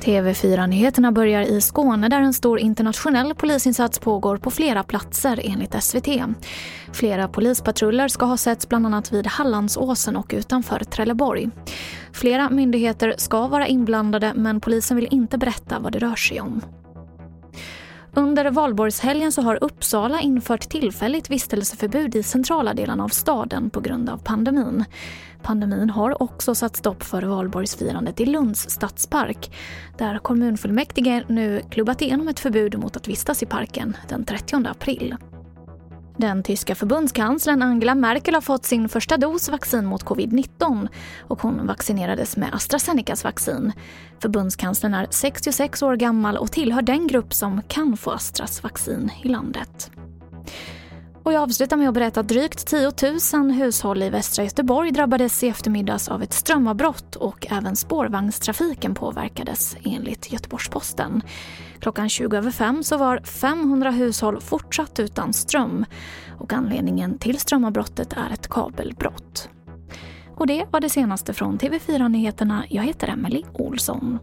TV4-nyheterna börjar i Skåne där en stor internationell polisinsats pågår på flera platser enligt SVT. Flera polispatruller ska ha setts bland annat vid Hallandsåsen och utanför Trelleborg. Flera myndigheter ska vara inblandade men polisen vill inte berätta vad det rör sig om. Under valborgshelgen så har Uppsala infört tillfälligt vistelseförbud i centrala delarna av staden på grund av pandemin. Pandemin har också satt stopp för valborgsfirandet i Lunds stadspark där kommunfullmäktige nu klubbat igenom ett förbud mot att vistas i parken den 30 april. Den tyska förbundskanslern Angela Merkel har fått sin första dos vaccin mot covid-19 och hon vaccinerades med AstraZenecas vaccin. Förbundskanslern är 66 år gammal och tillhör den grupp som kan få Astras vaccin i landet. Och jag avslutar med att berätta att drygt 10 000 hushåll i västra Göteborg drabbades i eftermiddags av ett strömavbrott och även spårvagnstrafiken påverkades enligt Göteborgs-Posten. Klockan 20 över 5 så var 500 hushåll fortsatt utan ström och anledningen till strömavbrottet är ett kabelbrott. Och det var det senaste från TV4 Nyheterna. Jag heter Emily Olsson.